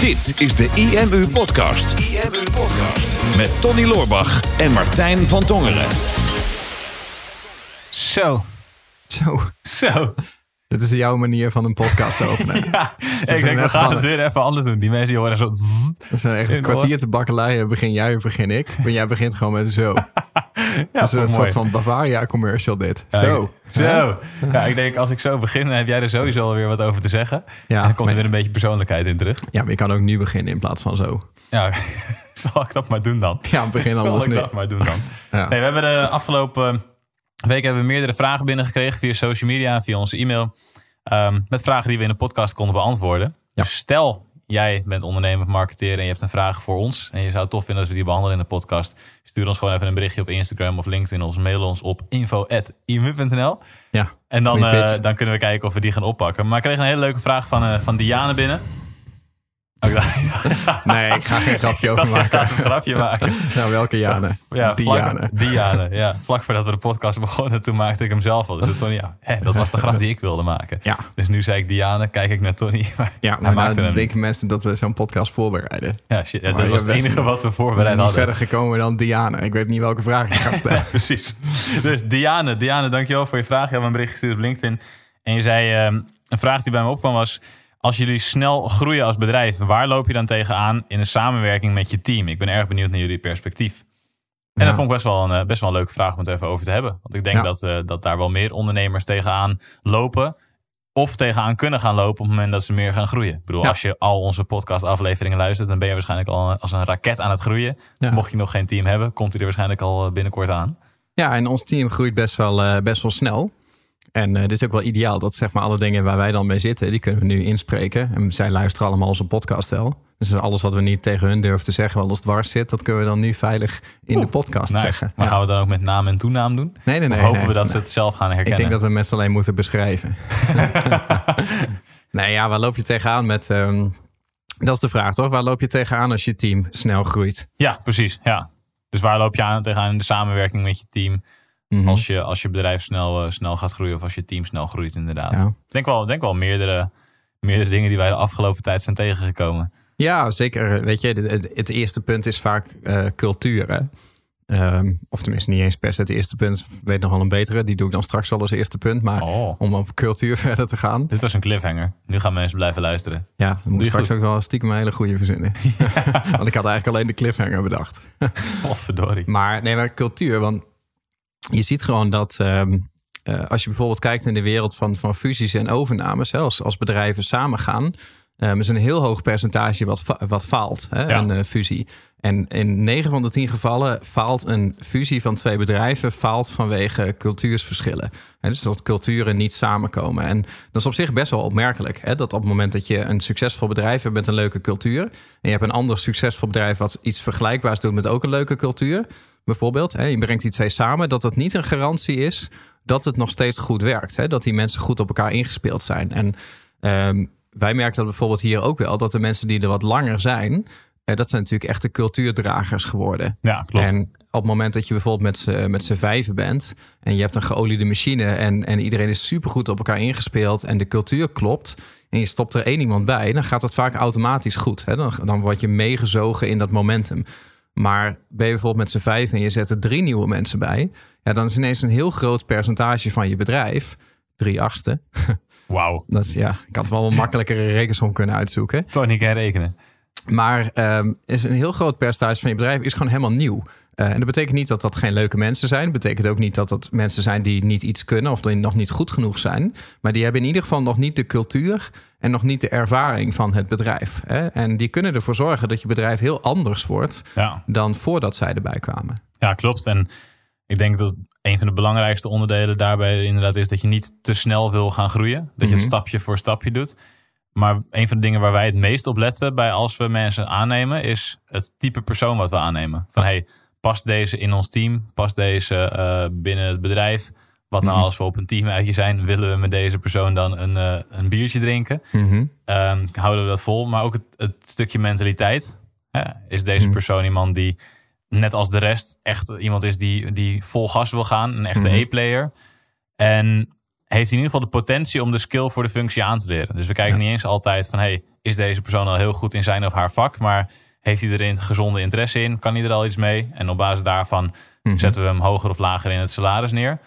Dit is de IMU Podcast. IMU Podcast. Met Tony Loorbach en Martijn van Tongeren. Zo, Zo, zo. dit is jouw manier van een podcast te openen. Ja, ik denk, we gaan van- het weer even anders doen. Die mensen die horen zo... Dat is echt een kwartier te bakkeleien. Begin jij of begin ik? Maar jij begint gewoon met zo. Ja, dat is een mooi. soort van Bavaria commercial dit. Ja, zo. ik- Zo. Ja, ik denk als ik zo begin, dan heb jij er sowieso alweer wat over te zeggen. Ja, en dan komt er weer een beetje persoonlijkheid in terug. ja, maar je kan ook nu beginnen in plaats van zo. Ja, zal ik dat maar doen dan? Ja, begin Zal anders ik niet. dat maar doen dan? Nee, we hebben de afgelopen week hebben we meerdere vragen binnengekregen via social media via onze e-mail. Ehm, met vragen die we in de podcast konden beantwoorden. Dus stel, jij bent ondernemer of marketeer en je hebt een vraag voor ons. En je zou het tof vinden als we die behandelen in de podcast. Stuur ons gewoon even een berichtje op Instagram of LinkedIn. Of mail ons op info.imu.nl. Ja, En dan, eh, dan kunnen we kijken of we die gaan oppakken. Maar ik kreeg een hele leuke vraag van, eh, van Diane binnen. Nee, ik ga geen grapje over dacht, ik ga maken. een grapje maken. Nou, welke Jane? Ja, Diane. Ja. Vlak voordat we de podcast begonnen, toen maakte ik hem zelf al. Dus Tony, ja, hè, dat was de grap die ik wilde maken. Ja, Dus nu zei ik Diane, kijk ik naar Tony. Maar ja maar maakte nou hem denken mensen dat we zo'n podcast voorbereiden. Ja, shit, ja, dat was het enige wat we voorbereid niet hadden. verder gekomen dan Diane. Ik weet niet welke vraag ik ga stellen. Precies. Dus Diane, Diane, dankjewel voor je vraag. Je hebt me een bericht gestuurd op LinkedIn. En je zei, ehm, een vraag die bij me opkwam was... Als jullie snel groeien als bedrijf, waar loop je dan tegenaan in de samenwerking met je team? Ik ben erg benieuwd naar jullie perspectief. En Ja. dat vond ik best wel, een, eh, best wel een leuke vraag om het even over te hebben. Want ik denk Ja. dat, eh, dat daar wel meer ondernemers tegenaan lopen. Of tegenaan kunnen gaan lopen op het moment dat ze meer gaan groeien. Ik bedoel, Ja. als je al onze podcastafleveringen luistert, dan ben je waarschijnlijk al als een raket aan het groeien. Mocht je nog geen team hebben, komt hij er waarschijnlijk al eh, binnenkort aan. Ja, en ons team groeit best wel, eh, best wel snel. En eh, dit is ook wel ideaal dat zeg maar alle dingen waar wij dan mee zitten, die kunnen we nu inspreken. En zij luisteren allemaal onze podcast wel. Dus alles wat we niet tegen hun durven te zeggen, wel als dwars zit, dat kunnen we dan nu veilig in de podcast zeggen. Maar Ja. gaan we dan ook met naam en toenaam doen? Nee, nee, nee. of hopen nee, we dat nee. ze het zelf gaan herkennen? Ik denk dat we met z'n alleen moeten beschrijven. nee, ja, waar loop je tegenaan met... ehm, dat is de vraag, toch? Waar loop je tegenaan als je team snel groeit? Ja, precies. Ja. Dus waar loop je aan tegenaan in de samenwerking met je team? Mhm. Als, je, als je bedrijf snel, eh, snel gaat groeien of als je team snel groeit inderdaad. Ja. Ik denk wel, denk wel meerdere, meerdere dingen die wij de afgelopen tijd zijn tegengekomen. Ja, zeker. Weet je, het, het, eerste punt is vaak eh, cultuur. Hè? Ehm, of tenminste, niet eens per se het eerste punt. Weet nog wel een betere. Die doe ik dan straks al als eerste punt. Maar Oh, om op cultuur verder te gaan. dit was een cliffhanger. Nu gaan mensen blijven luisteren. Ja, dan moet je straks goed. ook wel stiekem een hele goede verzinnen. want ik had eigenlijk alleen de cliffhanger bedacht. Potverdorie. Maar nee, maar cultuur. Want je ziet gewoon dat ehm, eh, als je bijvoorbeeld kijkt in de wereld van, van fusies en overnames, hè, als, als bedrijven samengaan, um, is een heel hoog percentage wat, wat faalt, hè, Ja. een eh, fusie. En in 9 van de 10 gevallen faalt een fusie van twee bedrijven faalt vanwege cultuursverschillen. Hè, dus dat culturen niet samenkomen. En dat is op zich best wel opmerkelijk. Hè, dat op het moment dat je een succesvol bedrijf hebt met een leuke cultuur. En je hebt een ander succesvol bedrijf wat iets vergelijkbaars doet met ook een leuke cultuur. Bijvoorbeeld, hè, je brengt die twee samen, dat dat niet een garantie is dat het nog steeds goed werkt. Hè, dat die mensen goed op elkaar ingespeeld zijn. En ehm, wij merken dat bijvoorbeeld hier ook wel, dat de mensen die er wat langer zijn, eh, dat zijn natuurlijk echte cultuurdragers geworden. Ja, klopt. En op het moment dat je bijvoorbeeld met z'n, met z'n vijven bent en je hebt een geoliede machine en, en iedereen is supergoed op elkaar ingespeeld en de cultuur klopt en je stopt er één iemand bij, dan gaat dat vaak automatisch goed. Hè? Dan, dan word je meegezogen in dat momentum. Maar ben je bijvoorbeeld met z'n vijf en je zet er drie nieuwe mensen bij, ja, dan is ineens een heel groot percentage van je bedrijf, drie achtste. Wauw. Dat is, ja, ik had wel een makkelijkere rekensom kunnen uitzoeken. Toch niet herrekenen. Maar ehm, is een heel groot percentage van je bedrijf is gewoon helemaal nieuw. Eh, en dat betekent niet dat dat geen leuke mensen zijn. Dat betekent ook niet dat dat mensen zijn die niet iets kunnen of die nog niet goed genoeg zijn. Maar die hebben in ieder geval nog niet de cultuur en nog niet de ervaring van het bedrijf. Hè? En die kunnen ervoor zorgen dat je bedrijf heel anders wordt Ja. dan voordat zij erbij kwamen. ja, klopt. En ik denk dat een van de belangrijkste onderdelen daarbij inderdaad is dat je niet te snel wil gaan groeien. Dat je het Mhm. stapje voor stapje doet. Maar een van de dingen waar wij het meest op letten bij als we mensen aannemen, is het type persoon wat we aannemen. Van hey, past deze in ons team? Past deze eh, binnen het bedrijf? Wat nou Mhm. als we op een teamuitje zijn, willen we met deze persoon dan een, eh, een biertje drinken? Mhm. Ehm, houden we dat vol? Maar ook het, het stukje mentaliteit. Hè? Is deze Mhm. persoon iemand die, net als de rest, echt iemand is die, die vol gas wil gaan? Een echte. E-player. En heeft in ieder geval de potentie om de skill voor de functie aan te leren. Dus we kijken Ja. niet eens altijd van... hey, is deze persoon al heel goed in zijn of haar vak, maar heeft hij er gezonde interesse in? Kan hij er al iets mee? En op basis daarvan Mhm. zetten we hem hoger of lager in het salaris neer.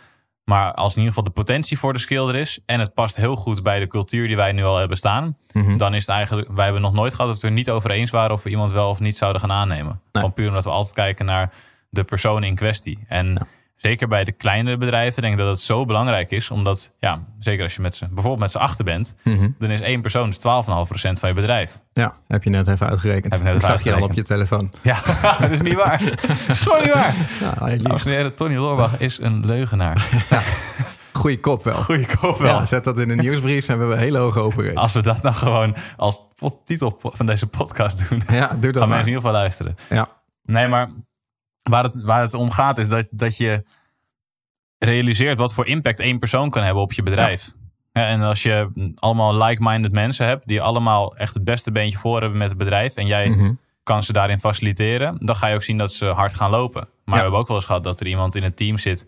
Maar als in ieder geval de potentie voor de skill er is en het past heel goed bij de cultuur die wij nu al hebben staan, Mhm. dan is het eigenlijk, wij hebben nog nooit gehad dat we het er niet over eens waren of we iemand wel of niet zouden gaan aannemen. Nee. Gewoon puur omdat we altijd kijken naar de persoon in kwestie. En zeker bij de kleinere bedrijven denk ik dat het zo belangrijk is, omdat, ja, zeker als je met z'n, bijvoorbeeld met z'n achter bent, Mhm. dan is één persoon dus 12,5% van je bedrijf. Ja, heb je net even uitgerekend. Heb net even zag je al op je telefoon. Ja, dat is niet waar. Dat is gewoon niet waar. Heren, Tony Loorbach is een leugenaar. Goeie kop wel. Goeie kop wel. Ja, zet dat in een nieuwsbrief en we hebben hele hoge open. Als we dat nou gewoon als titel van deze podcast doen, Ja, doe dat gaan mensen in ieder geval luisteren. Ja. Nee, maar waar het, waar het om gaat is dat, dat je realiseert wat voor impact één persoon kan hebben op je bedrijf. Ja, en als je allemaal like-minded mensen hebt die allemaal echt het beste beentje voor hebben met het bedrijf en jij Mhm. kan ze daarin faciliteren, dan ga je ook zien dat ze hard gaan lopen. Maar Ja. we hebben ook wel eens gehad dat er iemand in het team zit,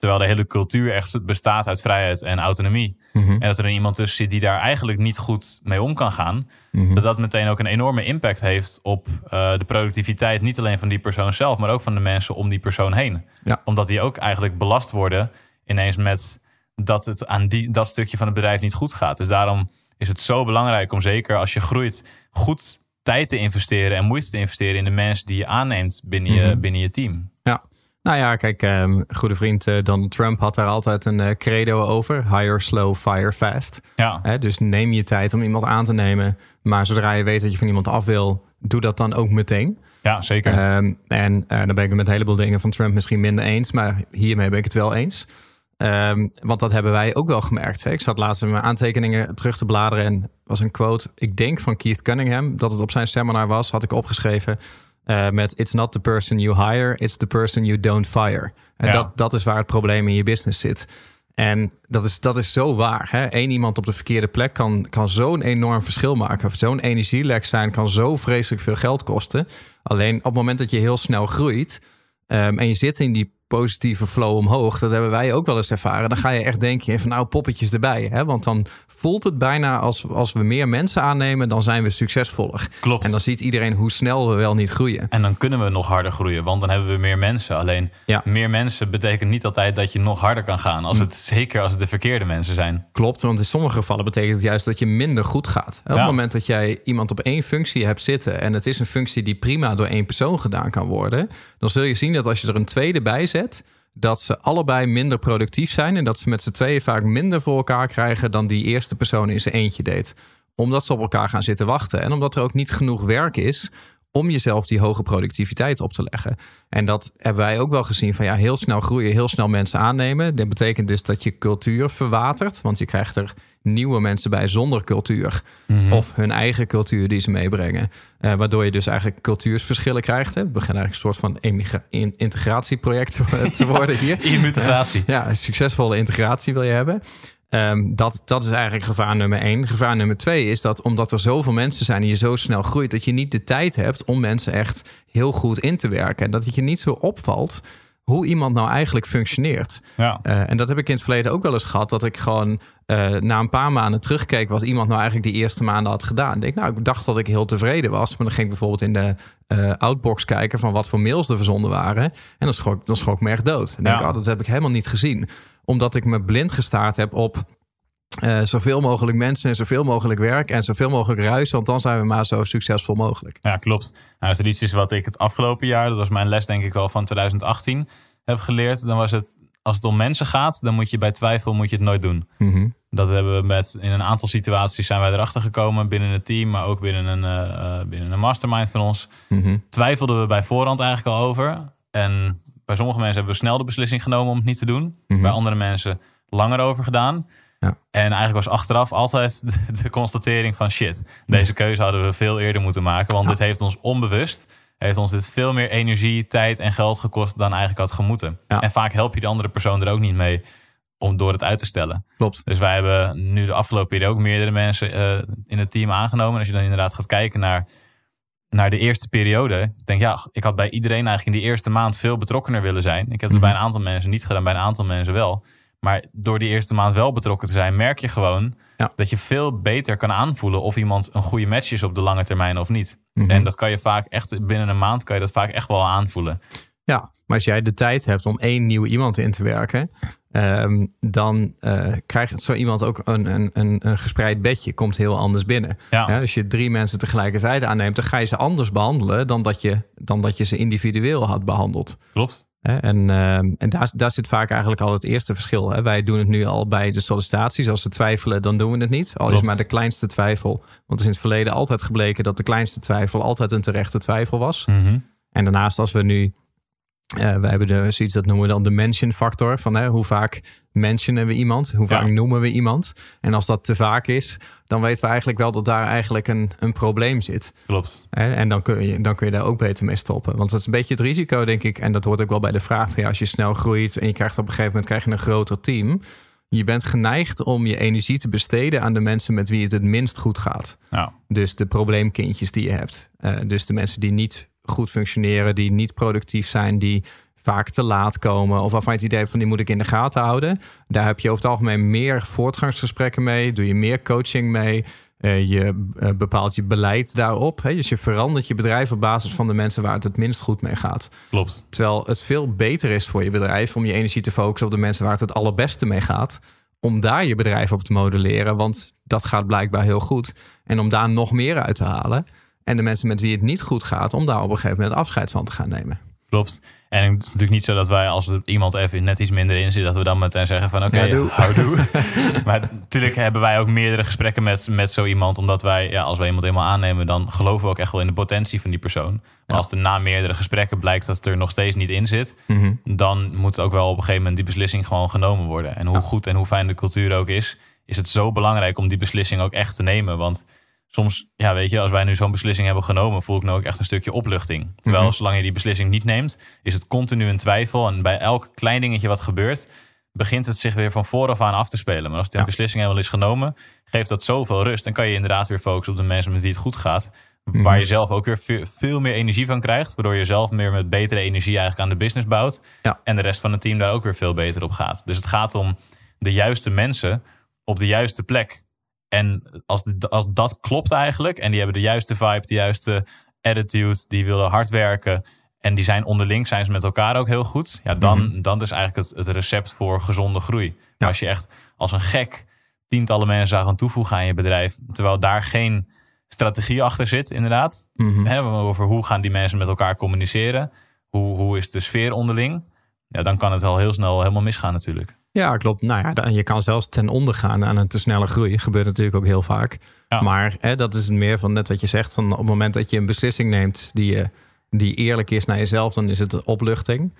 terwijl de hele cultuur echt bestaat uit vrijheid en autonomie. Mhm. En dat er een iemand tussen zit die daar eigenlijk niet goed mee om kan gaan. Mhm. Dat dat meteen ook een enorme impact heeft op eh, de productiviteit. Niet alleen van die persoon zelf, maar ook van de mensen om die persoon heen. Ja. Omdat die ook eigenlijk belast worden ineens met dat het aan die, dat stukje van het bedrijf niet goed gaat. Dus daarom is het zo belangrijk om zeker als je groeit goed tijd te investeren en moeite te investeren in de mensen die je aanneemt binnen, je, Mhm. binnen je team. Nou ja, kijk, ehm goede vriend eh, Donald Trump had daar altijd een eh, credo over. Hire slow, fire fast. Ja, Hè, dus neem je tijd om iemand aan te nemen. Maar zodra je weet dat je van iemand af wil, doe dat dan ook meteen. ja zeker. Ehm, en eh, dan ben ik het met een heleboel dingen van Trump misschien minder eens. Maar hiermee ben ik het wel eens. Ehm, want dat hebben wij ook wel gemerkt. Hè. Ik zat laatst in mijn aantekeningen terug te bladeren. En was een quote, ik denk van Keith Cunningham, dat het op zijn seminar was, had ik opgeschreven. Eh, met It's not the person you hire, it's the person you don't fire. En Ja. dat, dat is waar het probleem in je business zit. En dat is, dat is zo waar. Hè? Eén iemand op de verkeerde plek kan, kan zo'n enorm verschil maken. Of zo'n energielek zijn kan zo vreselijk veel geld kosten. Alleen op het moment dat je heel snel groeit ehm, en je zit in die positieve flow omhoog, dat hebben wij ook wel eens ervaren. Dan ga je echt denken van nou poppetjes erbij. Hè? Want dan voelt het bijna als, als we meer mensen aannemen, dan zijn we succesvoller. Klopt. En dan ziet iedereen hoe snel we wel niet groeien. En dan kunnen we nog harder groeien, want dan hebben we meer mensen. Alleen Ja. meer mensen betekent niet altijd dat je nog harder kan gaan. Als het, Zeker als het de verkeerde mensen zijn. Klopt, want in sommige gevallen betekent het juist dat je minder goed gaat. Op Ja. het moment dat jij iemand op één functie hebt zitten en het is een functie die prima door één persoon gedaan kan worden, dan zul je zien dat als je er een tweede bij zet, dat ze allebei minder productief zijn en dat ze met z'n tweeën vaak minder voor elkaar krijgen dan die eerste persoon in zijn eentje deed. Omdat ze op elkaar gaan zitten wachten en omdat er ook niet genoeg werk is om jezelf die hoge productiviteit op te leggen. En dat hebben wij ook wel gezien van ja, heel snel groeien, heel snel mensen aannemen. Dat betekent dus dat je cultuur verwatert, want je krijgt er nieuwe mensen bij zonder cultuur of hun eigen cultuur die ze meebrengen. Eh, waardoor je dus eigenlijk cultuursverschillen krijgt. Hè. Het begint eigenlijk een soort van in- integratieproject te- worden hier. Integratie. Ja, een succesvolle integratie wil je hebben. Ehm, dat, dat is eigenlijk gevaar nummer één. Gevaar nummer twee is dat omdat er zoveel mensen zijn en je zo snel groeit, dat je niet de tijd hebt om mensen echt heel goed in te werken. En dat het je niet zo opvalt hoe iemand nou eigenlijk functioneert. Ja. Eh, en dat heb ik in het verleden ook wel eens gehad. Dat ik gewoon eh, na een paar maanden terugkeek wat iemand nou eigenlijk die eerste maanden had gedaan. Ik denk, nou, ik dacht dat ik heel tevreden was. Maar dan ging ik bijvoorbeeld in de eh, outbox kijken van wat voor mails er verzonden waren. En dan schrok, dan schrok ik me echt dood. En denk ik, oh, dat heb ik helemaal niet gezien. Omdat ik me blind gestaard heb op eh, zoveel mogelijk mensen en zoveel mogelijk werk en zoveel mogelijk ruis. Want dan zijn we maar zo succesvol mogelijk. Ja, klopt. Nou, als er iets is wat ik het afgelopen jaar, dat was mijn les denk ik wel van 2018, heb geleerd, dan was het, als het om mensen gaat, dan moet je bij twijfel moet je het nooit doen. Mhm. Dat hebben we met, in een aantal situaties zijn wij erachter gekomen binnen het team, maar ook binnen een, eh, eh, binnen een mastermind van ons. Mhm. Twijfelden we bij voorhand eigenlijk al over. En bij sommige mensen hebben we snel de beslissing genomen om het niet te doen. Mhm. Bij andere mensen langer over gedaan. Ja. En eigenlijk was achteraf altijd de, de constatering van shit, deze keuze hadden we veel eerder moeten maken. Want Ja. dit heeft ons onbewust, heeft ons dit veel meer energie, tijd en geld gekost dan eigenlijk had gemoeten. Ja. En vaak help je de andere persoon er ook niet mee om door het uit te stellen. Klopt. Dus wij hebben nu de afgelopen periode ook meerdere mensen eh, in het team aangenomen. En als je dan inderdaad gaat kijken naar, naar de eerste periode. Ik denk, ja, ik had bij iedereen eigenlijk in die eerste maand veel betrokkener willen zijn. Ik heb het Mhm. bij een aantal mensen niet gedaan, bij een aantal mensen wel. Maar door die eerste maand wel betrokken te zijn, merk je gewoon Ja. dat je veel beter kan aanvoelen of iemand een goede match is op de lange termijn of niet. Mhm. En dat kan je vaak echt binnen een maand kan je dat vaak echt wel aanvoelen. Ja, maar als jij de tijd hebt om één nieuw iemand in te werken, ehm, dan eh, krijgt zo iemand ook een, een, een, een gespreid bedje, komt heel anders binnen. Ja, als je drie mensen tegelijkertijd aanneemt, dan ga je ze anders behandelen dan dat je, dan dat je ze individueel had behandeld. klopt. En, ehm, en daar, daar zit vaak eigenlijk al het eerste verschil. Hè. Wij doen het nu al bij de sollicitaties. Als we twijfelen, dan doen we het niet. Al is maar de kleinste twijfel. Want het is in het verleden altijd gebleken dat de kleinste twijfel altijd een terechte twijfel was. Mhm. En daarnaast, als we nu. Eh we hebben de, zoiets dat noemen we dan de mention factor. Van hè, hoe vaak mentionen we iemand? Hoe vaak Ja. noemen we iemand? En als dat te vaak is, dan weten we eigenlijk wel dat daar eigenlijk een, een probleem zit. Klopt. En dan kun, je, dan kun je daar ook beter mee stoppen. Want dat is een beetje het risico, denk ik. En dat hoort ook wel bij de vraag van ja, als je snel groeit en je krijgt op een gegeven moment krijg je een groter team. Je bent geneigd om je energie te besteden aan de mensen met wie het het minst goed gaat. Nou, Dus de probleemkindjes die je hebt. Eh, dus de mensen die niet goed functioneren, die niet productief zijn, die vaak te laat komen. Of waarvan je het idee hebt van die moet ik in de gaten houden. Daar heb je over het algemeen meer voortgangsgesprekken mee. Doe je meer coaching mee. Eh, je eh, bepaalt je beleid daarop. Hè? Dus je verandert je bedrijf op basis van de mensen waar het het minst goed mee gaat. klopt. Terwijl het veel beter is voor je bedrijf om je energie te focussen op de mensen waar het het allerbeste mee gaat. Om daar je bedrijf op te modelleren, want dat gaat blijkbaar heel goed. En om daar nog meer uit te halen. En de mensen met wie het niet goed gaat, om daar op een gegeven moment afscheid van te gaan nemen. Klopt. En het is natuurlijk niet zo dat wij, als er iemand even net iets minder in zit, dat we dan meteen zeggen van oké, Ja, houdoe. maar natuurlijk hebben wij ook meerdere gesprekken met, met zo iemand. Omdat wij, ja, als wij iemand eenmaal aannemen, dan geloven we ook echt wel in de potentie van die persoon. Maar Ja. als er na meerdere gesprekken blijkt dat het er nog steeds niet in zit, dan moet ook wel op een gegeven moment die beslissing gewoon genomen worden. En hoe Ja. goed en hoe fijn de cultuur ook is, is het zo belangrijk om die beslissing ook echt te nemen. Want soms, ja, weet je, als wij nu zo'n beslissing hebben genomen, voel ik nu ook echt een stukje opluchting. Terwijl, Mhm. zolang je die beslissing niet neemt, is het continu een twijfel. En bij elk klein dingetje wat gebeurt, begint het zich weer van vooraf aan af te spelen. Maar als die Ja. beslissing helemaal is genomen, geeft dat zoveel rust. Dan kan je inderdaad weer focussen op de mensen met wie het goed gaat. Mhm. Waar je zelf ook weer veel, veel meer energie van krijgt. Waardoor je zelf meer met betere energie eigenlijk aan de business bouwt. Ja. En de rest van het team daar ook weer veel beter op gaat. Dus het gaat om de juiste mensen op de juiste plek. En als, als dat klopt eigenlijk, en die hebben de juiste vibe, de juiste attitude, die willen hard werken en die zijn onderling, zijn ze met elkaar ook heel goed. Ja, dan, dan is eigenlijk het, het recept voor gezonde groei. Ja. als je echt als een gek tientallen mensen zou gaan toevoegen aan je bedrijf, terwijl daar geen strategie achter zit, inderdaad. Mhm. Hè, over hoe gaan die mensen met elkaar communiceren, hoe, hoe is de sfeer onderling, ja, dan kan het al heel snel helemaal misgaan natuurlijk. Ja, klopt. Nou ja, je kan zelfs ten onder gaan aan een te snelle groei. Gebeurt natuurlijk ook heel vaak. Ja. Maar hè, dat is meer van net wat je zegt. Van op het moment dat je een beslissing neemt die, je, die eerlijk is naar jezelf, dan is het opluchting.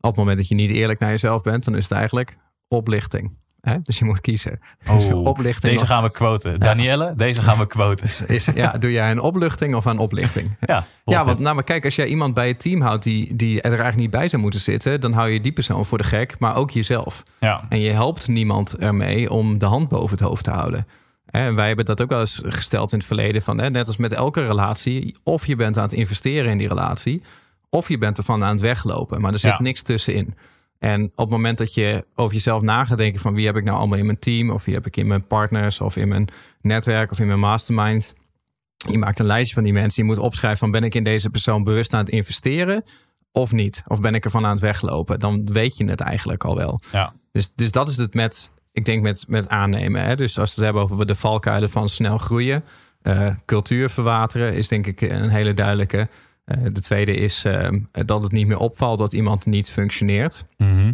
Op het moment dat je niet eerlijk naar jezelf bent, dan is het eigenlijk oplichting. Hè? Dus je moet kiezen. Dus Oh, oplichting Deze gaan we quoten. Danielle, deze gaan we quoten. is, is- ja, doe jij een opluchting of een oplichting? Ja, Ja, want nou, maar kijk, als jij iemand bij het team houdt die, die er eigenlijk niet bij zou moeten zitten, dan hou je die persoon voor de gek, maar ook jezelf. ja, En je helpt niemand ermee om de hand boven het hoofd te houden. En wij hebben dat ook wel eens gesteld in het verleden van, hè, net als met elke relatie, of je bent aan het investeren in die relatie, of je bent ervan aan het weglopen, maar er zit Ja. niks tussenin. En op het moment dat je over jezelf na gaat denken van wie heb ik nou allemaal in mijn team, of wie heb ik in mijn partners, of in mijn netwerk, of in mijn mastermind. Je maakt een lijstje van die mensen. Je moet opschrijven van ben ik in deze persoon bewust aan het investeren of niet? Of ben ik ervan aan het weglopen? Dan weet je het eigenlijk al wel. ja, Dus, dus dat is het met, ik denk met, met aannemen. Hè? Dus als we het hebben over de valkuilen van snel groeien. eh, cultuur verwateren is denk ik een hele duidelijke. Eh, de tweede is ehm, dat het niet meer opvalt dat iemand niet functioneert. Mhm.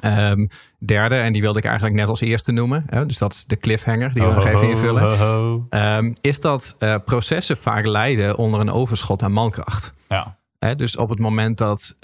Ehm, derde, en die wilde ik eigenlijk net als eerste noemen. Hè? Dus dat is de cliffhanger die we nog Ho, even invullen. Ehm, is dat eh, processen vaak leiden onder een overschot aan mankracht. Ja, Hè, dus op het moment dat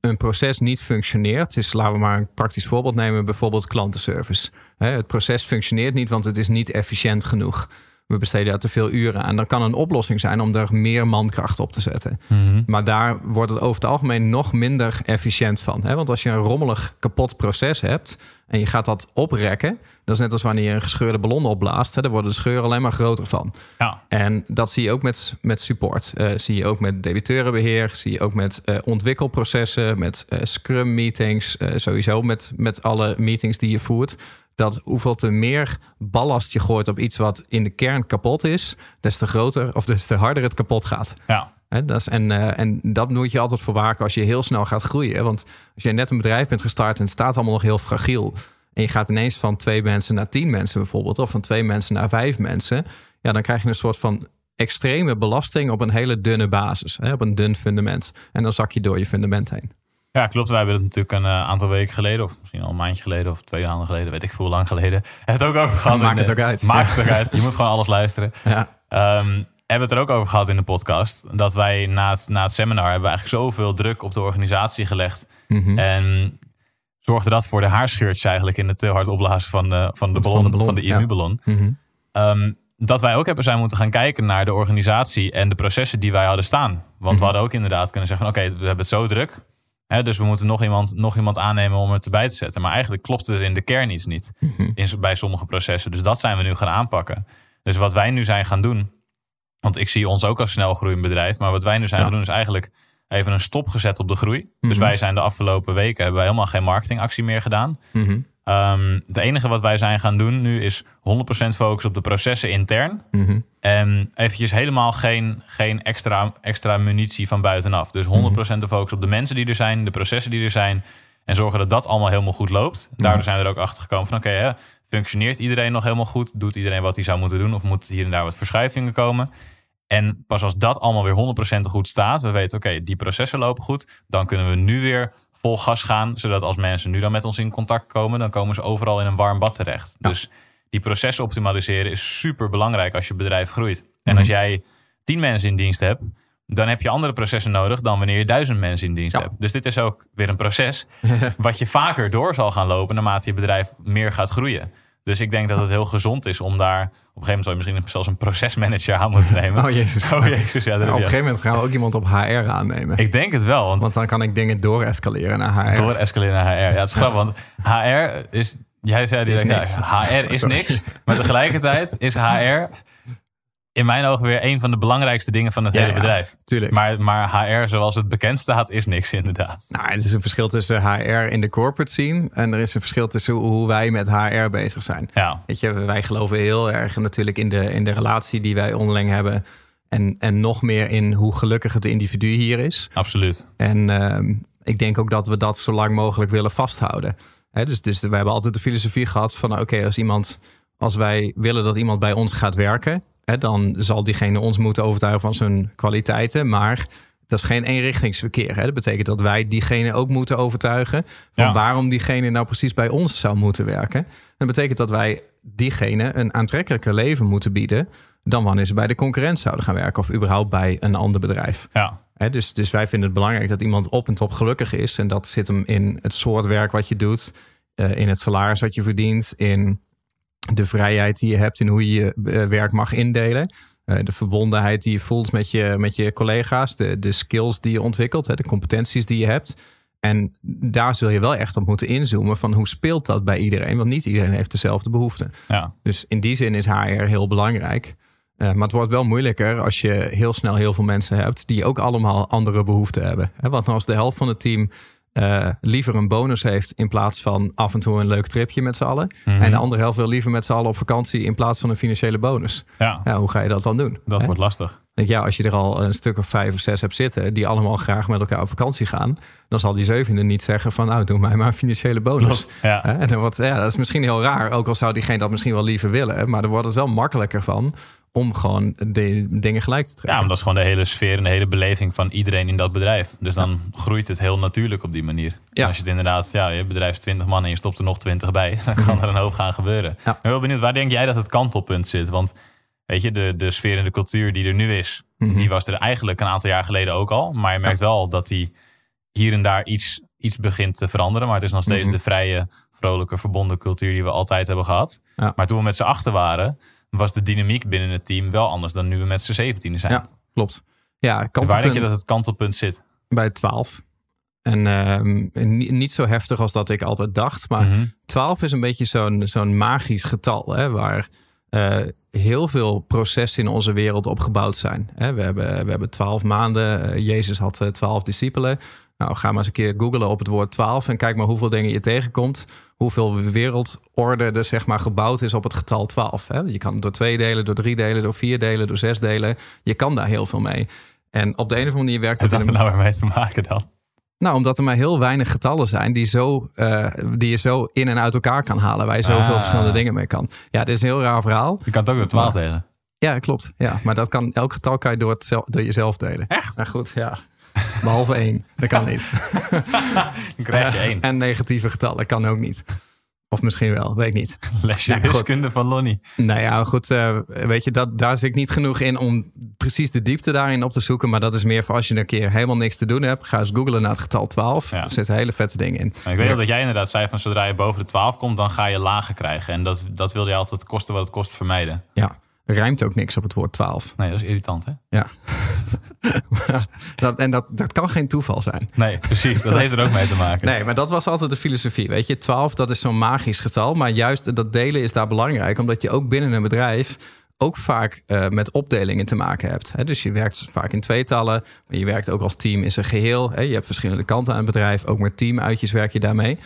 een proces niet functioneert, dus laten we maar een praktisch voorbeeld nemen, bijvoorbeeld klantenservice. Hè, het proces functioneert niet, want het is niet efficiënt genoeg. We besteden daar te veel uren aan. Dan kan een oplossing zijn om er meer mankracht op te zetten. Mhm. Maar daar wordt het over het algemeen nog minder efficiënt van. Hè? Want als je een rommelig kapot proces hebt en je gaat dat oprekken, dat is net als wanneer je een gescheurde ballon opblaast. Hè? Daar worden de scheuren alleen maar groter van. Ja. En dat zie je ook met, met support. Eh, zie je ook met debiteurenbeheer. Zie je ook met eh, ontwikkelprocessen, met eh, scrum meetings. sowieso met, met alle meetings die je voert. Dat hoeveel te meer ballast je gooit op iets wat in de kern kapot is, des te groter of des te harder het kapot gaat. Ja. Dat is, en, eh, en dat moet je altijd verwaken als je heel snel gaat groeien. Want als je net een bedrijf bent gestart en het staat allemaal nog heel fragiel. En je gaat ineens van twee mensen naar tien mensen bijvoorbeeld. Of van twee mensen naar vijf mensen. Ja, dan krijg je een soort van extreme belasting op een hele dunne basis. Hè, op een dun fundament. En dan zak je door je fundament heen. Ja, klopt. Wij hebben het natuurlijk een eh, aantal weken geleden, of misschien al een maandje geleden, of twee maanden geleden, weet ik veel lang geleden. Het ook over gehad. Maakt het ook uit. Maakt het ook uit. Je moet gewoon alles luisteren. Ja. Ehm, hebben het er ook over gehad in de podcast. Dat wij na het, na het seminar hebben we eigenlijk zoveel druk op de organisatie gelegd. Mhm. En zorgde dat voor de haarscheurtjes eigenlijk in het te hard opblazen van de, van de ballon, de ballon, van de ja. IMU-ballon. Mhm. Ehm, dat wij ook hebben zijn moeten gaan kijken naar de organisatie en de processen die wij hadden staan. Want Mhm. we hadden ook inderdaad kunnen zeggen van oké, we hebben het zo druk. Dus we moeten nog iemand, nog iemand aannemen om het erbij te zetten. Maar eigenlijk klopt er in de kern iets niet Mhm. in, bij sommige processen. Dus dat zijn we nu gaan aanpakken. Dus wat wij nu zijn gaan doen, want ik zie ons ook als snel groeiend bedrijf. Maar wat wij nu zijn Ja. gaan doen is eigenlijk even een stop gezet op de groei. Dus Mhm. wij zijn de afgelopen weken hebben wij helemaal geen marketingactie meer gedaan. Mhm. Ehm, het enige wat wij zijn gaan doen nu is 100% focus op de processen intern. Mhm. En eventjes helemaal geen, geen extra, extra munitie van buitenaf. Dus 100% de focus op de mensen die er zijn, de processen die er zijn. En zorgen dat dat allemaal helemaal goed loopt. Daardoor zijn we er ook achter gekomen van oké, functioneert iedereen nog helemaal goed? Doet iedereen wat hij zou moeten doen? Of moet hier en daar wat verschuivingen komen? En pas als dat allemaal weer 100% goed staat, we weten oké, die processen lopen goed. Dan kunnen we nu weer vol gas gaan. Zodat als mensen nu dan met ons in contact komen, dan komen ze overal in een warm bad terecht. Ja. Dus die processen optimaliseren is super belangrijk als je bedrijf groeit. En Mhm. als jij tien mensen in dienst hebt, dan heb je andere processen nodig dan wanneer je duizend mensen in dienst Ja. hebt. Dus dit is ook weer een proces wat je vaker door zal gaan lopen naarmate je bedrijf meer gaat groeien. Dus ik denk dat het heel gezond is om daar op een gegeven moment zou je misschien zelfs een procesmanager aan moeten nemen. Oh jezus. Oh jezus, ja, Nou, op een gegeven moment gaan we ook iemand op HR aannemen. Ik denk het wel, want Want dan kan ik dingen doorescaleren naar HR. door escaleren naar HR. Ja, het is grappig, want HR is... Jij zei Is direct, niks. ja, HR is Sorry. niks. Maar tegelijkertijd is HR in mijn ogen weer een van de belangrijkste dingen van het Ja, hele ja. bedrijf. Tuurlijk. Maar, maar HR zoals het bekend staat is niks inderdaad. Nou, het is een verschil tussen HR in de corporate scene. En er is een verschil tussen hoe wij met HR bezig zijn. Ja, Weet je, wij geloven heel erg natuurlijk in de, in de relatie die wij onderling hebben. En, en nog meer in hoe gelukkig het individu hier is. absoluut. En ehm, ik denk ook dat we dat zo lang mogelijk willen vasthouden. Hè, dus, dus we hebben altijd de filosofie gehad van oké, als iemand, als wij willen dat iemand bij ons gaat werken, hè, dan zal diegene ons moeten overtuigen van zijn kwaliteiten. Maar dat is geen eenrichtingsverkeer. Hè. Dat betekent dat wij diegene ook moeten overtuigen van Ja. waarom diegene nou precies bij ons zou moeten werken. En dat betekent dat wij diegene een aantrekkelijker leven moeten bieden dan wanneer ze bij de concurrent zouden gaan werken of überhaupt bij een ander bedrijf. Ja, Hè, dus, dus wij vinden het belangrijk dat iemand op en top gelukkig is. En dat zit hem in het soort werk wat je doet, eh, in het salaris wat je verdient, in de vrijheid die je hebt in hoe je je eh, werk mag indelen. eh, de verbondenheid die je voelt met je, met je collega's, de, de skills die je ontwikkelt, hè, de competenties die je hebt. En daar zul je wel echt op moeten inzoomen van hoe speelt dat bij iedereen? Want niet iedereen heeft dezelfde behoeften. ja, Dus in die zin is HR heel belangrijk. Eh, maar het wordt wel moeilijker als je heel snel heel veel mensen hebt die ook allemaal andere behoeften hebben. Hè, Want als de helft van het team eh, liever een bonus heeft in plaats van af en toe een leuk tripje met z'n allen. Mhm. En de andere helft wil liever met z'n allen op vakantie in plaats van een financiële bonus. ja. Hoe ga je dat dan doen? dat Hè? wordt lastig. Denk, ja, als je er al een stuk of vijf of zes hebt zitten die allemaal graag met elkaar op vakantie gaan, dan zal die zevende niet zeggen van nou doe mij maar een financiële bonus. Ja, En dan wordt, ja, dat is misschien heel raar, ook al zou diegene dat misschien wel liever willen. Maar er wordt het wel makkelijker van om gewoon de dingen gelijk te ja, trekken. maar dat is gewoon de hele sfeer en de hele beleving van iedereen in dat bedrijf. Dus dan groeit het heel natuurlijk op die manier. En Ja. Als je het inderdaad, ja, je bedrijf is 20 man en je stopt er nog 20 bij, dan kan er een hoop gaan gebeuren. Ik ben heel benieuwd, waar denk jij dat het kantelpunt zit? Want weet je, de, de sfeer en de cultuur die er nu is, Mhm. die was er eigenlijk een aantal jaar geleden ook al. Maar je merkt wel dat die hier en daar iets, iets begint te veranderen. Maar het is nog steeds Mhm. de vrije, vrolijke, verbonden cultuur die we altijd hebben gehad. Ja. Maar toen we met z'n achter waren, was de dynamiek binnen het team wel anders dan nu we met z'n 17 zijn. Ja, klopt. Ja, En kantelpunt waar denk je dat het kantelpunt zit? bij 12. En ehm, ni- niet zo heftig als dat ik altijd dacht. Maar Mhm. 12 is een beetje zo'n zo'n magisch getal. Hè, waar eh, heel veel processen in onze wereld op gebouwd zijn. Hè, we, hebben, we hebben 12 maanden. Eh, Jezus had eh, 12 discipelen. Nou, ga maar eens een keer googlen op het woord 12. En kijk maar hoeveel dingen je tegenkomt. Hoeveel wereldorde er zeg maar gebouwd is op het getal 12. Hè. Je kan het door twee delen, door drie delen, door vier delen, door zes delen. Je kan daar heel veel mee. En op de een of andere manier werkt Wat het heeft er een nou mee te maken dan? nou, omdat er maar heel weinig getallen zijn die, zo, eh, die je zo in en uit elkaar kan halen. Waar je zoveel Ah. verschillende dingen mee kan. Ja, dit is een heel raar verhaal. Je kan het ook door 12 delen. Ja, klopt. Ja, maar dat kan, elk getal kan je door, het zel- door jezelf delen. Echt? Nou goed, ja. Behalve één. Dat kan niet. Dan krijg je één. En negatieve getallen kan ook niet. Of misschien wel, weet ik niet. Lesje goed. wiskunde van Lonnie. Nou ja, goed. eh, weet je, dat, daar zit ik niet genoeg in om precies de diepte daarin op te zoeken. Maar dat is meer voor als je een keer helemaal niks te doen hebt. Ga eens googlen naar het getal 12. Ja. Er zitten hele vette dingen in. Maar ik weet wel dat jij inderdaad zei van zodra je boven de 12 komt, dan ga je lagen krijgen. En dat, dat wilde je altijd kosten wat het kost vermijden. Ja, rijmt ook niks op het woord 12. Nee, dat is irritant hè? Ja. dat, en dat, dat kan geen toeval zijn. Nee, precies. Dat heeft er ook mee te maken. Nee, maar dat was altijd de filosofie. Weet je, 12, dat is zo'n magisch getal. Maar juist dat delen is daar belangrijk. Omdat je ook binnen een bedrijf ook vaak eh, met opdelingen te maken hebt. Hè? Dus je werkt vaak in tweetallen. Maar je werkt ook als team in zijn geheel. Hè? Je hebt verschillende kanten aan het bedrijf. Ook met teamuitjes werk je daarmee.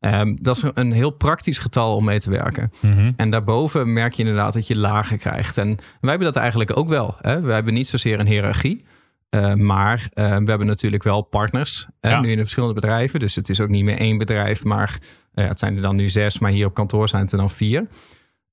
Ehm, dat is een- heel praktisch getal om mee te werken. Mhm. En daarboven merk je inderdaad dat je lagen krijgt. En wij hebben dat eigenlijk ook wel. Hè? Wij hebben niet zozeer een hiërarchie. eh, maar eh, we hebben natuurlijk wel partners. Ja. Nu in de verschillende bedrijven. Dus het is ook niet meer één bedrijf. Maar eh, het zijn er dan nu zes. Maar hier op kantoor zijn het er dan vier.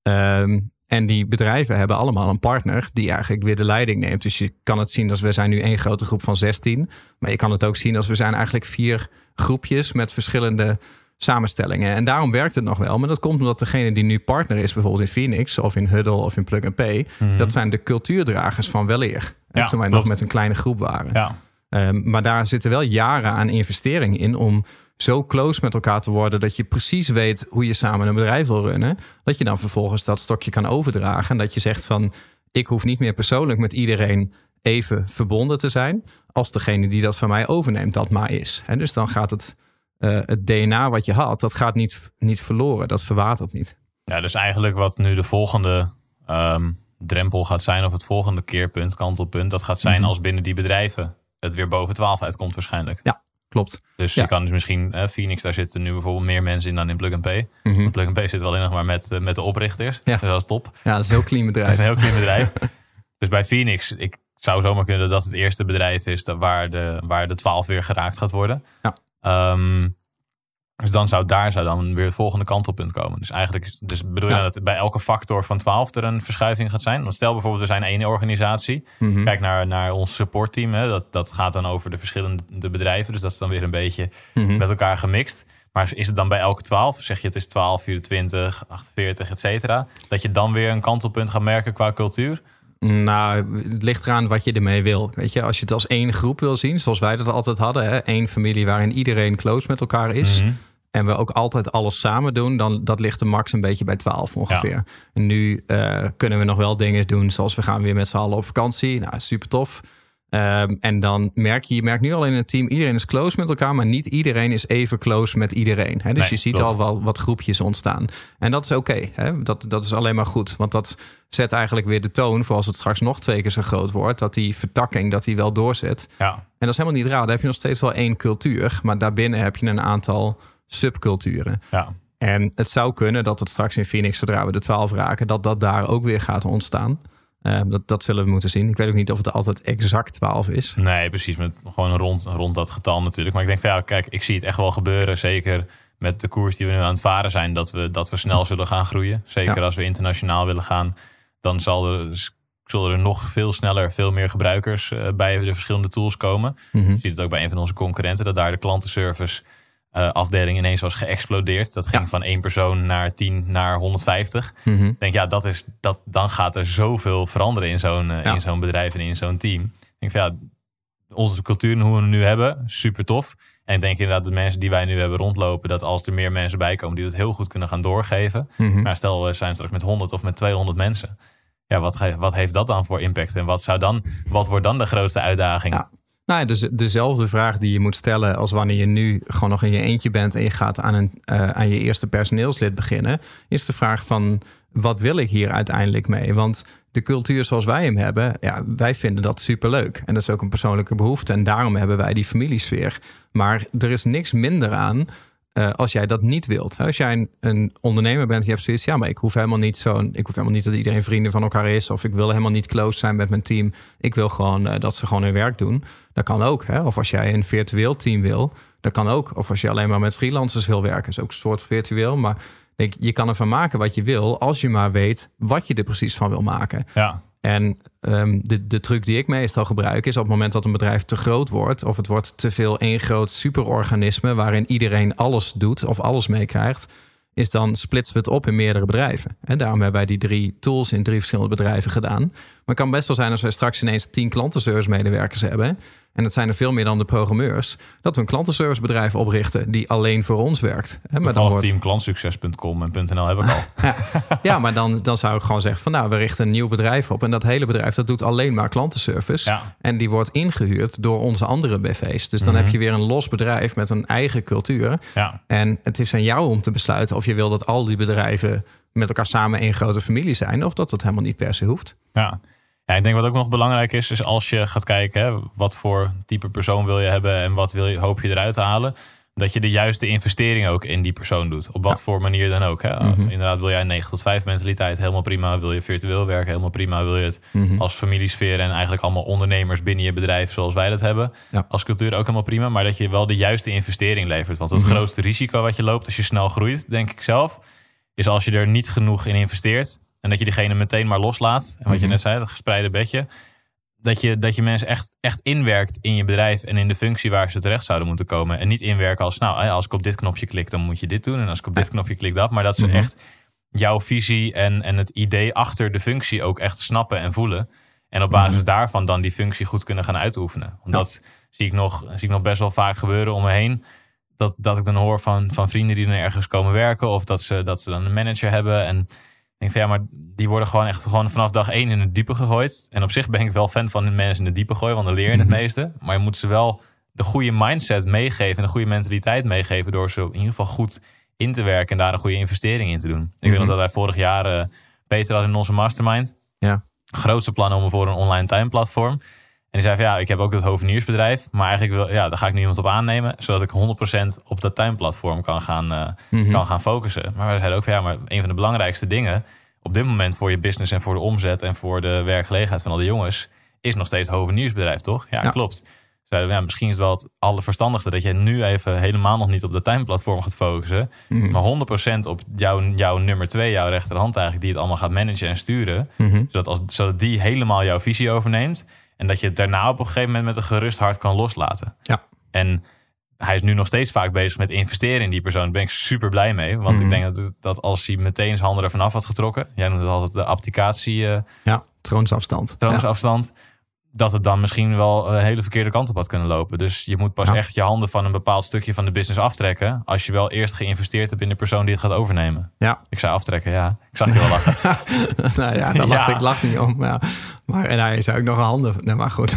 Ehm, en die bedrijven hebben allemaal een partner die eigenlijk weer de leiding neemt. Dus je kan het zien als we zijn nu één grote groep van 16. Maar je kan het ook zien als we zijn eigenlijk vier groepjes met verschillende samenstellingen. En daarom werkt het nog wel. Maar dat komt omdat degene die nu partner is, bijvoorbeeld in Phoenix of in Huddle of in Plug and Pay, Mhm. dat zijn de cultuurdragers van weleer. En Ja, toen wij nog met een kleine groep waren. Ja. Ehm, maar daar zitten wel jaren aan investering in om zo close met elkaar te worden dat je precies weet hoe je samen een bedrijf wil runnen. Dat je dan vervolgens dat stokje kan overdragen. En dat je zegt van ik hoef niet meer persoonlijk met iedereen even verbonden te zijn. Als degene die dat van mij overneemt dat maar is. En dus dan gaat het, eh, het DNA wat je had, dat gaat niet, niet verloren. Dat verwatert niet. ja, dus eigenlijk wat nu de volgende ehm, drempel gaat zijn, of het volgende keerpunt, kantelpunt, dat gaat zijn Mhm. als binnen die bedrijven het weer boven 12 uitkomt waarschijnlijk. Klopt. Dus Ja. je kan dus misschien, Phoenix, daar zitten nu bijvoorbeeld meer mensen in dan in Plug and Pay. Mhm. Plug and Pay zit wel alleen nog maar met, eh, met de oprichters. Ja. Dus dat is top. Ja, dat is een heel clean Dat is bedrijf. een heel klein bedrijf. dus bij Phoenix, ik zou zomaar kunnen dat het eerste bedrijf is dat waar, de, waar de 12 weer geraakt gaat worden. Ja. Ehm, dus dan zou daar zou dan weer het volgende kantelpunt komen. Dus eigenlijk, dus bedoel je Ja. dan dat bij elke factor van 12 er een verschuiving gaat zijn? Want stel bijvoorbeeld, we zijn één organisatie. Mhm. Kijk naar, naar ons supportteam. Hè. Dat, dat gaat dan over de verschillende bedrijven. Dus dat is dan weer een beetje Mhm. met elkaar gemixt. Maar is het dan bij elke 12? Zeg je het is 12, 24, 48, et cetera. Dat je dan weer een kantelpunt gaat merken qua cultuur? Nou, het ligt eraan wat je ermee wil. Weet je, als je het als één groep wil zien, zoals wij dat altijd hadden, hè, één familie waarin iedereen close met elkaar is. Mhm. En we ook altijd alles samen doen, dan dat ligt de max een beetje bij 12 ongeveer. En nu eh, kunnen we nog wel dingen doen, zoals we gaan weer met z'n allen op vakantie. Nou, super tof. Ehm, en dan merk je, je merkt nu al in het team, iedereen is close met elkaar, maar niet iedereen is even close met iedereen. Hè? Dus Nee, je ziet klopt. al wel wat groepjes ontstaan. En dat is oké. dat, dat is alleen maar goed. Want dat zet eigenlijk weer de toon voor als het straks nog twee keer zo groot wordt. Dat die vertakking, dat die wel doorzet. Ja, En dat is helemaal niet raar. Dan heb je nog steeds wel één cultuur. Maar daarbinnen heb je een aantal subculturen. ja. En het zou kunnen dat het straks in Phoenix, zodra we de 12 raken, dat dat daar ook weer gaat ontstaan. Eh, dat, dat zullen we moeten zien. Ik weet ook niet of het altijd exact 12 is. Nee, precies. Met gewoon rond, rond dat getal natuurlijk. Maar ik denk van ja, kijk, ik zie het echt wel gebeuren. Zeker met de koers die we nu aan het varen zijn. Dat we, dat we snel zullen gaan groeien. Zeker Ja. als we internationaal willen gaan. Dan zal er, zullen er nog veel sneller, veel meer gebruikers eh, bij de verschillende tools komen. Mhm. Je ziet het ook bij een van onze concurrenten. Dat daar de klantenservice eh, afdeling ineens was geëxplodeerd. Dat ging Ja. van één persoon naar 10 naar 150. Mhm. Ik denk, ja, dat is, dat, dan gaat er zoveel veranderen in zo'n eh, Ja. in zo'n bedrijf en in zo'n team. Ik denk van, ja, onze cultuur en hoe we hem nu hebben, super tof. En ik denk inderdaad, de mensen die wij nu hebben rondlopen, dat als er meer mensen bij komen die dat heel goed kunnen gaan doorgeven. Mhm. Maar stel, we zijn straks met 100 of met 200 mensen. ja, wat, wat heeft dat dan voor impact? En wat, zou dan, wat wordt dan de grootste uitdaging? Ja. Nou ja, dus dezelfde vraag die je moet stellen als wanneer je nu gewoon nog in je eentje bent en je gaat aan, een, eh, aan je eerste personeelslid beginnen, is de vraag van wat wil ik hier uiteindelijk mee? Want de cultuur zoals wij hem hebben, ja, wij vinden dat superleuk. En dat is ook een persoonlijke behoefte en daarom hebben wij die familiesfeer. Maar er is niks minder aan eh, als jij dat niet wilt. Als jij een, ondernemer bent, je hebt zoiets, ja, maar ik hoef helemaal niet zo'n, ik hoef helemaal niet dat iedereen vrienden van elkaar is, of ik wil helemaal niet close zijn met mijn team. Ik wil gewoon eh, dat ze gewoon hun werk doen. Dat kan ook. Hè? Of als jij een virtueel team wil, dat kan ook. Of als je alleen maar met freelancers wil werken, is ook een soort virtueel. Maar denk, je kan ervan maken wat je wil, als je maar weet wat je er precies van wil maken. Ja, En ehm, de, de truc die ik meestal gebruik is op het moment dat een bedrijf te groot wordt, of het wordt te veel één groot superorganisme waarin iedereen alles doet of alles meekrijgt, is dan splitsen we het op in meerdere bedrijven. En daarom hebben wij die drie tools in drie verschillende bedrijven gedaan. Maar het kan best wel zijn als wij straks ineens tien klantenservice medewerkers hebben. En dat zijn er veel meer dan de programmeurs. Dat we een klantenservicebedrijf oprichten die alleen voor ons werkt. Hè, Maar dan Toevallig wordt, teamklantsucces.com en .nl heb ik al. ja, maar dan, dan zou ik gewoon zeggen van nou, we richten een nieuw bedrijf op. En dat hele bedrijf dat doet alleen maar klantenservice. Ja. En die wordt ingehuurd door onze andere BV's. Dus dan Mhm. heb je weer een los bedrijf met een eigen cultuur. Ja, En het is aan jou om te besluiten of je wil dat al die bedrijven met elkaar samen één grote familie zijn. Of dat dat helemaal niet per se hoeft. ja. Ja, ik denk wat ook nog belangrijk is, is als je gaat kijken, hè, wat voor type persoon wil je hebben en wat wil je, hoop je eruit te halen, dat je de juiste investering ook in die persoon doet. Op wat voor manier dan ook. Hè. Mhm. Inderdaad, wil jij een 9 tot 5 mentaliteit, helemaal prima. Wil je virtueel werken, helemaal prima. Wil je het Mhm. als familiesfeer en eigenlijk allemaal ondernemers binnen je bedrijf zoals wij dat hebben. Ja. Als cultuur ook helemaal prima. Maar dat je wel de juiste investering levert. Want het Mhm. grootste risico wat je loopt als je snel groeit, denk ik zelf, is als je er niet genoeg in investeert. En dat je diegene meteen maar loslaat. En wat je Mhm. net zei, dat gespreide bedje. Dat je, dat je mensen echt, echt inwerkt in je bedrijf en in de functie waar ze terecht zouden moeten komen. En niet inwerken als, nou, als ik op dit knopje klik, dan moet je dit doen. En als ik op dit knopje klik, dat. Maar dat ze Mhm. echt jouw visie en, en het idee achter de functie ook echt snappen en voelen. En op basis Mhm. daarvan dan die functie goed kunnen gaan uitoefenen. Want dat zie ik, nog, zie ik nog best wel vaak gebeuren om me heen. Dat, dat ik dan hoor van, van vrienden die dan ergens komen werken. Of dat ze, dat ze dan een manager hebben. En denk van ja, maar die worden gewoon echt gewoon vanaf dag één in het diepe gegooid. En op zich ben ik wel fan van mensen in het diepe gooien. Want dan leer je het Mhm. meeste. Maar je moet ze wel de goede mindset meegeven. En de goede mentaliteit meegeven. Door ze in ieder geval goed in te werken. En daar een goede investering in te doen. Ik weet Mhm. nog dat wij vorig jaar eh, Peter hadden in onze mastermind. Ja. Grootste plannen om voor een online tuinplatform. En die zei van ja, ik heb ook het hoveniersbedrijf. Maar eigenlijk wil, ja, daar ga ik nu iemand op aannemen. Zodat ik 100% op dat tuinplatform kan gaan, eh, Mhm. kan gaan focussen. Maar wij zeiden ook van ja, maar een van de belangrijkste dingen op dit moment voor je business en voor de omzet en voor de werkgelegenheid van al die jongens is nog steeds het hoveniersbedrijf, toch? Ja, Ja. klopt. Zeiden we, ja, misschien is het wel het allerverstandigste dat je nu even helemaal nog niet op de tuinplatform gaat focussen. Mhm. Maar 100% op jouw, jouw nummer twee, jouw rechterhand eigenlijk, die het allemaal gaat managen en sturen. Mhm. Zodat, als, zodat die helemaal jouw visie overneemt. En dat je het daarna op een gegeven moment met een gerust hart kan loslaten. Ja. En hij is nu nog steeds vaak bezig met investeren in die persoon. Daar ben ik super blij mee. Want Mhm. ik denk dat, dat als hij meteen zijn handen ervan af had getrokken. Jij noemt het altijd de applicatie eh Ja, troonsafstand. Ja. Dat het dan misschien wel een hele verkeerde kant op had kunnen lopen. Dus je moet pas Ja. echt je handen van een bepaald stukje van de business aftrekken. Als je wel eerst geïnvesteerd hebt in de persoon die het gaat overnemen. Ja. Ik zei aftrekken, ja. Ik zag je wel lachen. nou ja, daar lacht Ja. ik lach niet om. Ja. Maar en hij zou ik nog een handen. Nee, maar goed.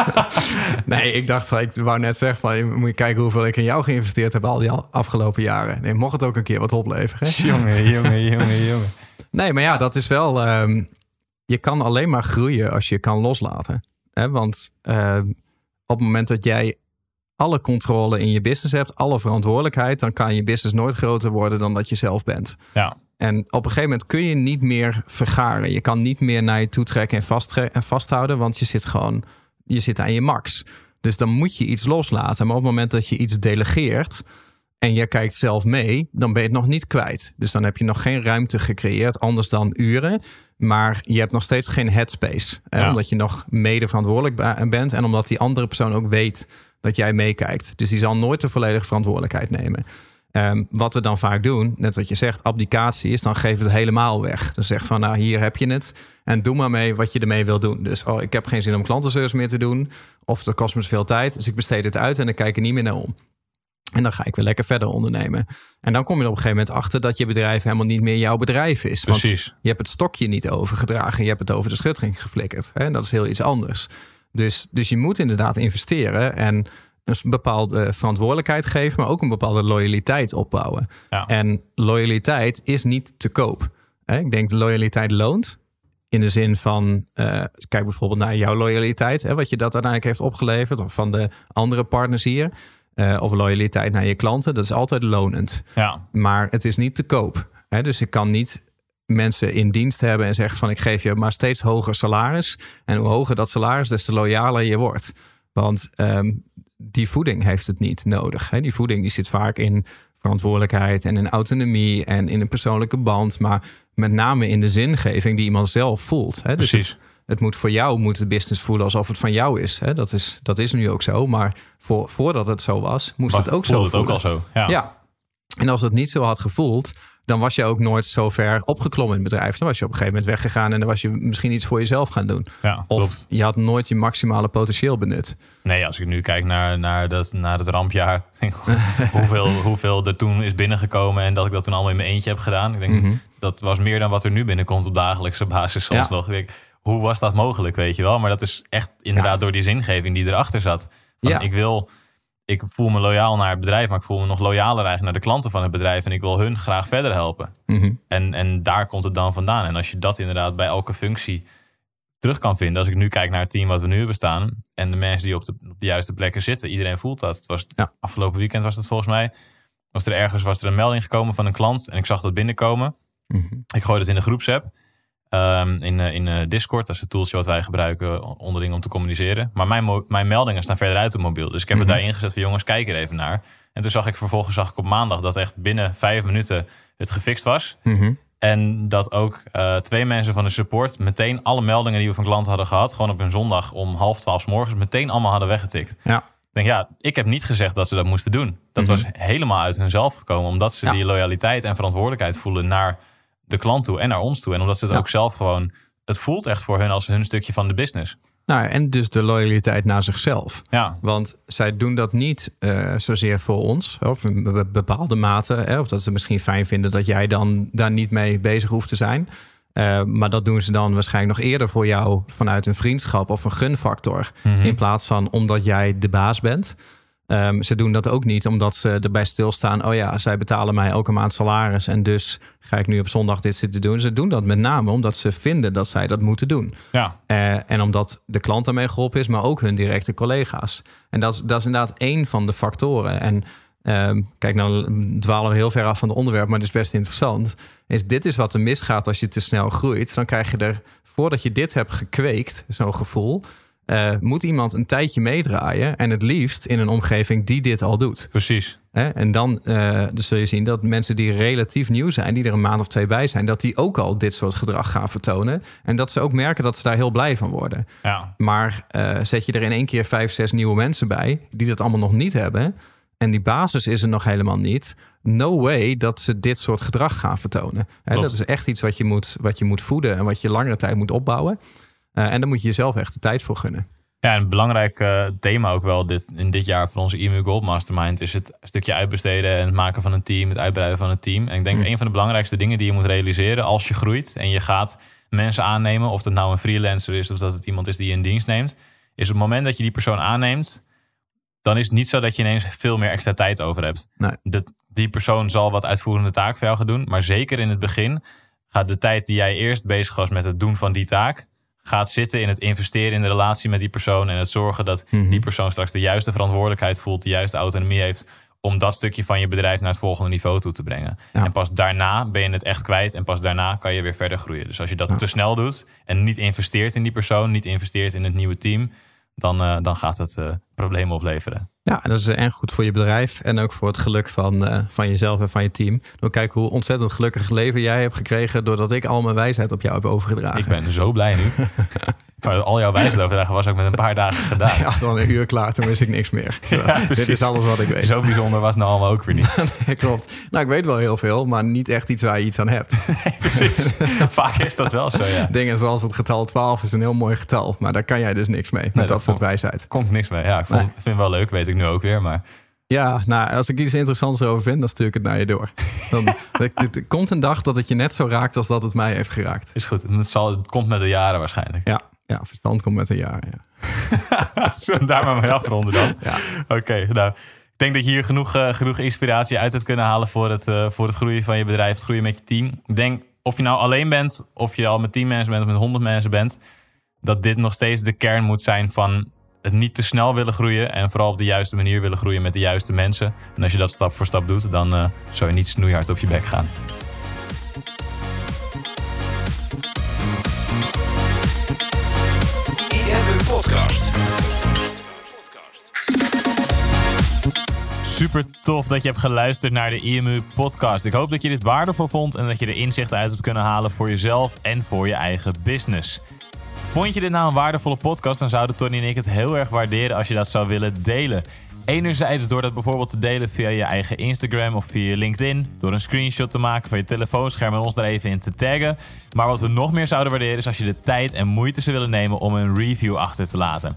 nee, ik dacht, ik wou net zeggen van, je moet je kijken hoeveel ik in jou geïnvesteerd heb al die afgelopen jaren. Nee, mocht het ook een keer wat opleveren. hè? jongen, jongen, jongen, jongen. Nee, maar ja, dat is wel. ehm, je kan alleen maar groeien als je kan loslaten. Hè? Want ehm, op het moment dat jij alle controle in je business hebt, alle verantwoordelijkheid, dan kan je business nooit groter worden dan dat je zelf bent. Ja. En op een gegeven moment kun je niet meer vergaren. Je kan niet meer naar je toe trekken en, vastre- en vasthouden, want je zit gewoon je zit aan je max. Dus dan moet je iets loslaten. Maar op het moment dat je iets delegeert en je kijkt zelf mee, dan ben je het nog niet kwijt. Dus dan heb je nog geen ruimte gecreëerd, anders dan uren. Maar je hebt nog steeds geen headspace. Hè, Ja. Omdat je nog mede verantwoordelijk bent en omdat die andere persoon ook weet dat jij meekijkt. Dus die zal nooit de volledige verantwoordelijkheid nemen. Ehm, wat we dan vaak doen, net wat je zegt, abdicatie is, dan geven we het helemaal weg. Dus zeg van, nou hier heb je het en doe maar mee wat je ermee wil doen. Dus oh, ik heb geen zin om klantenservice meer te doen of dat kost me te veel tijd, dus ik besteed het uit en ik kijk er niet meer naar om. En dan ga ik weer lekker verder ondernemen. En dan kom je er op een gegeven moment achter dat je bedrijf helemaal niet meer jouw bedrijf is. Want Precies. je hebt het stokje niet overgedragen. Je hebt het over de schutting geflikkerd. Hè? En dat is heel iets anders. Dus, dus je moet inderdaad investeren en een bepaalde verantwoordelijkheid geven, maar ook een bepaalde loyaliteit opbouwen. Ja. En loyaliteit is niet te koop. Hè? Ik denk loyaliteit loont. In de zin van, eh, kijk bijvoorbeeld naar jouw loyaliteit, hè, wat je dat uiteindelijk heeft opgeleverd, of van de andere partners hier, eh, of loyaliteit naar je klanten, dat is altijd lonend. Ja, Maar het is niet te koop. Hè? Dus ik kan niet mensen in dienst hebben en zeggen van ik geef je maar steeds hoger salaris. En hoe hoger dat salaris, des te loyaler je wordt. Want ehm, die voeding heeft het niet nodig. Hè? Die voeding die zit vaak in verantwoordelijkheid en in autonomie en in een persoonlijke band. Maar met name in de zingeving die iemand zelf voelt. Hè? Dus precies. het, het moet voor jou moet het business voelen alsof het van jou is. Hè? Dat, is dat is nu ook zo. Maar voor, voordat het zo was, moest het ook zo Voelde het ook voelen. al zo. Ja. Ja. En als het niet zo had gevoeld, dan was je ook nooit zo ver opgeklommen in het bedrijf. Dan was je op een gegeven moment weggegaan en dan was je misschien iets voor jezelf gaan doen. Ja, Of klopt. je had nooit je maximale potentieel benut. Nee, als ik nu kijk naar, naar, dat, naar het rampjaar, hoeveel, hoeveel er toen is binnengekomen en dat ik dat toen allemaal in mijn eentje heb gedaan. Ik denk, Mhm. dat was meer dan wat er nu binnenkomt op dagelijkse basis soms Ja. nog. Ik denk, hoe was dat mogelijk, weet je wel? Maar dat is echt inderdaad Ja. door die zingeving die erachter zat. Van, Ja. Ik wil, ik voel me loyaal naar het bedrijf, maar ik voel me nog loyaler eigenlijk naar de klanten van het bedrijf en ik wil hun graag verder helpen. Mhm. En, en daar komt het dan vandaan. En als je dat inderdaad bij elke functie terug kan vinden. Als ik nu kijk naar het team wat we nu hebben staan. En de mensen die op de, op de juiste plekken zitten. Iedereen voelt dat. Het was Ja. afgelopen weekend was het volgens mij. Was er ergens was er een melding gekomen van een klant. En ik zag dat binnenkomen. Mhm. Ik gooi het in de groepsapp. Ehm, in, eh, in eh, Discord. Dat is het tooltje wat wij gebruiken onderling om te communiceren. Maar mijn, mijn meldingen staan verder uit het mobiel. Dus ik heb Mhm. het daarin gezet van jongens, kijk er even naar. En toen zag ik vervolgens zag ik op maandag dat echt binnen vijf minuten het gefixt was. Mhm. En dat ook eh, twee mensen van de support meteen alle meldingen die we van klanten hadden gehad, gewoon op een zondag om half twaalf morgens, meteen allemaal hadden weggetikt. Ik Ja. denk, ja, ik heb niet gezegd dat ze dat moesten doen. Dat Mhm. was helemaal uit hunzelf gekomen, omdat ze Ja. die loyaliteit en verantwoordelijkheid voelen naar de klant toe en naar ons toe. En omdat ze het Ja. ook zelf gewoon, het voelt echt voor hun als hun stukje van de business. Nou, en dus de loyaliteit naar zichzelf. Ja, Want zij doen dat niet eh, zozeer voor ons, of in be- bepaalde mate. Hè, of dat ze misschien fijn vinden dat jij dan daar niet mee bezig hoeft te zijn. Eh, maar dat doen ze dan waarschijnlijk nog eerder voor jou vanuit een vriendschap of een gunfactor. Mhm. In plaats van omdat jij de baas bent. Ehm, ze doen dat ook niet omdat ze erbij stilstaan. Oh ja, zij betalen mij elke maand salaris. En dus ga ik nu op zondag dit zitten doen. Ze doen dat met name omdat ze vinden dat zij dat moeten doen. ja, Eh, en omdat de klant daarmee geholpen is, maar ook hun directe collega's. En dat is, dat is inderdaad één van de factoren. En ehm, kijk, nou dwalen we heel ver af van het onderwerp, maar het is best interessant. Is dit is wat er misgaat als je te snel groeit. Dan krijg je er, voordat je dit hebt gekweekt, zo'n gevoel, eh, moet iemand een tijdje meedraaien. En het liefst in een omgeving die dit al doet. precies. En dan, eh, dan zul je zien dat mensen die relatief nieuw zijn, die er een maand of twee bij zijn, dat die ook al dit soort gedrag gaan vertonen. En dat ze ook merken dat ze daar heel blij van worden. Ja, Maar eh, zet je er in één keer vijf, zes nieuwe mensen bij, die dat allemaal nog niet hebben. En die basis is er nog helemaal niet. No way dat ze dit soort gedrag gaan vertonen. Hè, dat is echt iets wat je, moet, wat je moet voeden en wat je langere tijd moet opbouwen. Eh, en daar moet je jezelf echt de tijd voor gunnen. Ja, en een belangrijk eh, thema ook wel dit, in dit jaar van onze EMU Gold Mastermind is het stukje uitbesteden en het maken van een team, het uitbreiden van een team. En ik denk Mm. een van de belangrijkste dingen die je moet realiseren als je groeit en je gaat mensen aannemen, of dat nou een freelancer is of dat het iemand is die je in dienst neemt, is op het moment dat je die persoon aanneemt, dan is het niet zo dat je ineens veel meer extra tijd over hebt. Nee. Dat, die persoon zal wat uitvoerende taak voor jou gaan doen, maar zeker in het begin gaat de tijd die jij eerst bezig was met het doen van die taak, gaat zitten in het investeren in de relatie met die persoon en het zorgen dat Mhm. die persoon straks de juiste verantwoordelijkheid voelt, de juiste autonomie heeft om dat stukje van je bedrijf naar het volgende niveau toe te brengen. Ja. En pas daarna ben je het echt kwijt en pas daarna kan je weer verder groeien. Dus als je dat Ja. te snel doet en niet investeert in die persoon, niet investeert in het nieuwe team, dan, eh, dan gaat het eh, problemen opleveren. Ja, dat is en goed voor je bedrijf en ook voor het geluk van, eh, van jezelf en van je team. Dan kijk hoe ontzettend gelukkig leven jij hebt gekregen doordat ik al mijn wijsheid op jou heb overgedragen. Ik ben zo blij nu. maar al jouw wijsheid overdragen was ook met een paar dagen gedaan. Ja, dan een uur klaar, toen wist ik niks meer. Zo, Ja, dit is alles wat ik weet. Zo bijzonder was het nou allemaal ook weer niet. Klopt. Nou, ik weet wel heel veel, maar niet echt iets waar je iets aan hebt. Precies. Vaak is dat wel zo, ja. Dingen zoals het getal 12 is een heel mooi getal, maar daar kan jij dus niks mee met dat dat soort wijsheid. Komt niks mee. Ja, ik vond, Nee. vind het wel leuk, weet ik nu ook weer. Maar Ja, nou, als ik iets interessants erover vind, dan stuur ik het naar je door. Dan, er komt een dag dat het je net zo raakt als dat het mij heeft geraakt. Is goed. Het, zal, het komt met de jaren waarschijnlijk. Ja, ja verstand komt met de jaren, ja. Zullen we daar maar mee afronden dan? Ja. Oké, nou... Ik denk dat je hier genoeg, uh, genoeg inspiratie uit hebt kunnen halen voor het, uh, voor het groeien van je bedrijf, het groeien met je team. Ik denk, of je nou alleen bent, of je al met 10 mensen bent of met 100 mensen bent, dat dit nog steeds de kern moet zijn van het niet te snel willen groeien en vooral op de juiste manier willen groeien met de juiste mensen. En als je dat stap voor stap doet, dan uh, zou je niet snoeihard op je bek gaan. Podcast. Super tof dat je hebt geluisterd naar de IMU podcast. Ik hoop dat je dit waardevol vond en dat je er inzichten uit hebt kunnen halen voor jezelf en voor je eigen business. Vond je dit nou een waardevolle podcast, dan zouden Tony en ik het heel erg waarderen als je dat zou willen delen. Enerzijds door dat bijvoorbeeld te delen via je eigen Instagram of via LinkedIn. Door een screenshot te maken van je telefoonscherm en ons daar even in te taggen. Maar wat we nog meer zouden waarderen is als je de tijd en moeite zou willen nemen om een review achter te laten.